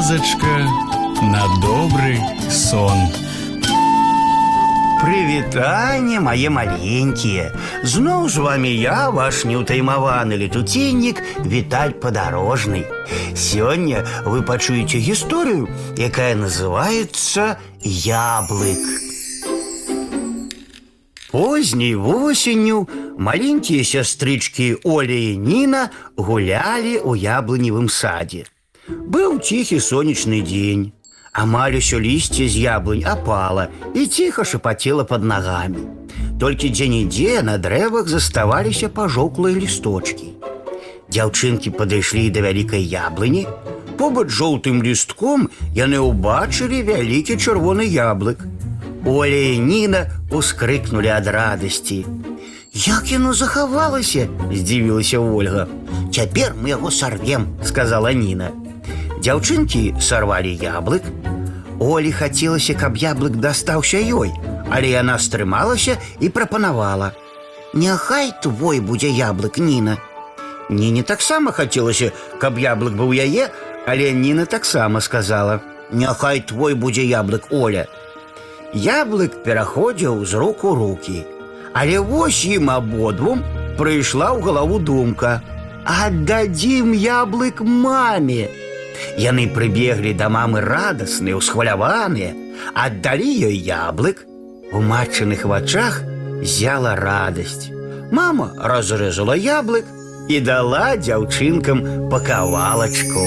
казачка на добрый сон. Прывітанне мае маленькія Зноў з вами я ваш неўтаймаваны летуценнік Віталь падарожны Сёння вы пачуеце гісторыю, якая называецца яблык Позняй восенню маленькія сястрычкі Оля і Ніна гулялі ў яблыневым садзе Быў ціхі сонечны дзень Амаль усё лісце з яблынь апала і ціха шапацела под нагамі. Толькі дзе-нідзе на дрэвах заставаліся пажоўклыя лісточкі. Дзяўчынкі падышлі да вялікай яблыні. Побач жоўтым лістком яны ўбачылі вялікі чырвоны яблык. Оля і Ніна ускрыкнулі ад радасці. Як яно захавалася, здзівілася Ольга. Цяпер мы яго сарвем, сказала Ніна. Дзяўчынкі сарвалі яблык. Олі хацелася, каб яблык дастаўся ёй, але яна стрымалася і прапанавала: « Няхай твой будзе яблык Ніна. Ніне таксама хацелася, каб яблык быў яе, але Ніна таксама сказала: « Няхай твой будзе яблык Оля. Яблык пераходзіў з рук у рукі. Але вось ім абодвум прыйшла ў галаву думка: « Аддадзім яблык маме. Яны прыбеглі да мамы радасныя, усхваляваныя, аддалі ёй яблык. У матчыных вачах зяла радасць. Мама разрэзала яблык і дала дзяўчынкам па кавалачку.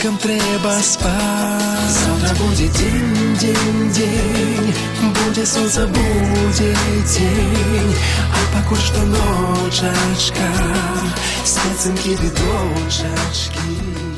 Деткам трэба спаць. Завтра будзе дзень, дзень, дзень, будзе сонца, будзе дзень, а пакуль што ночачка, спецынкі ды дочачкі.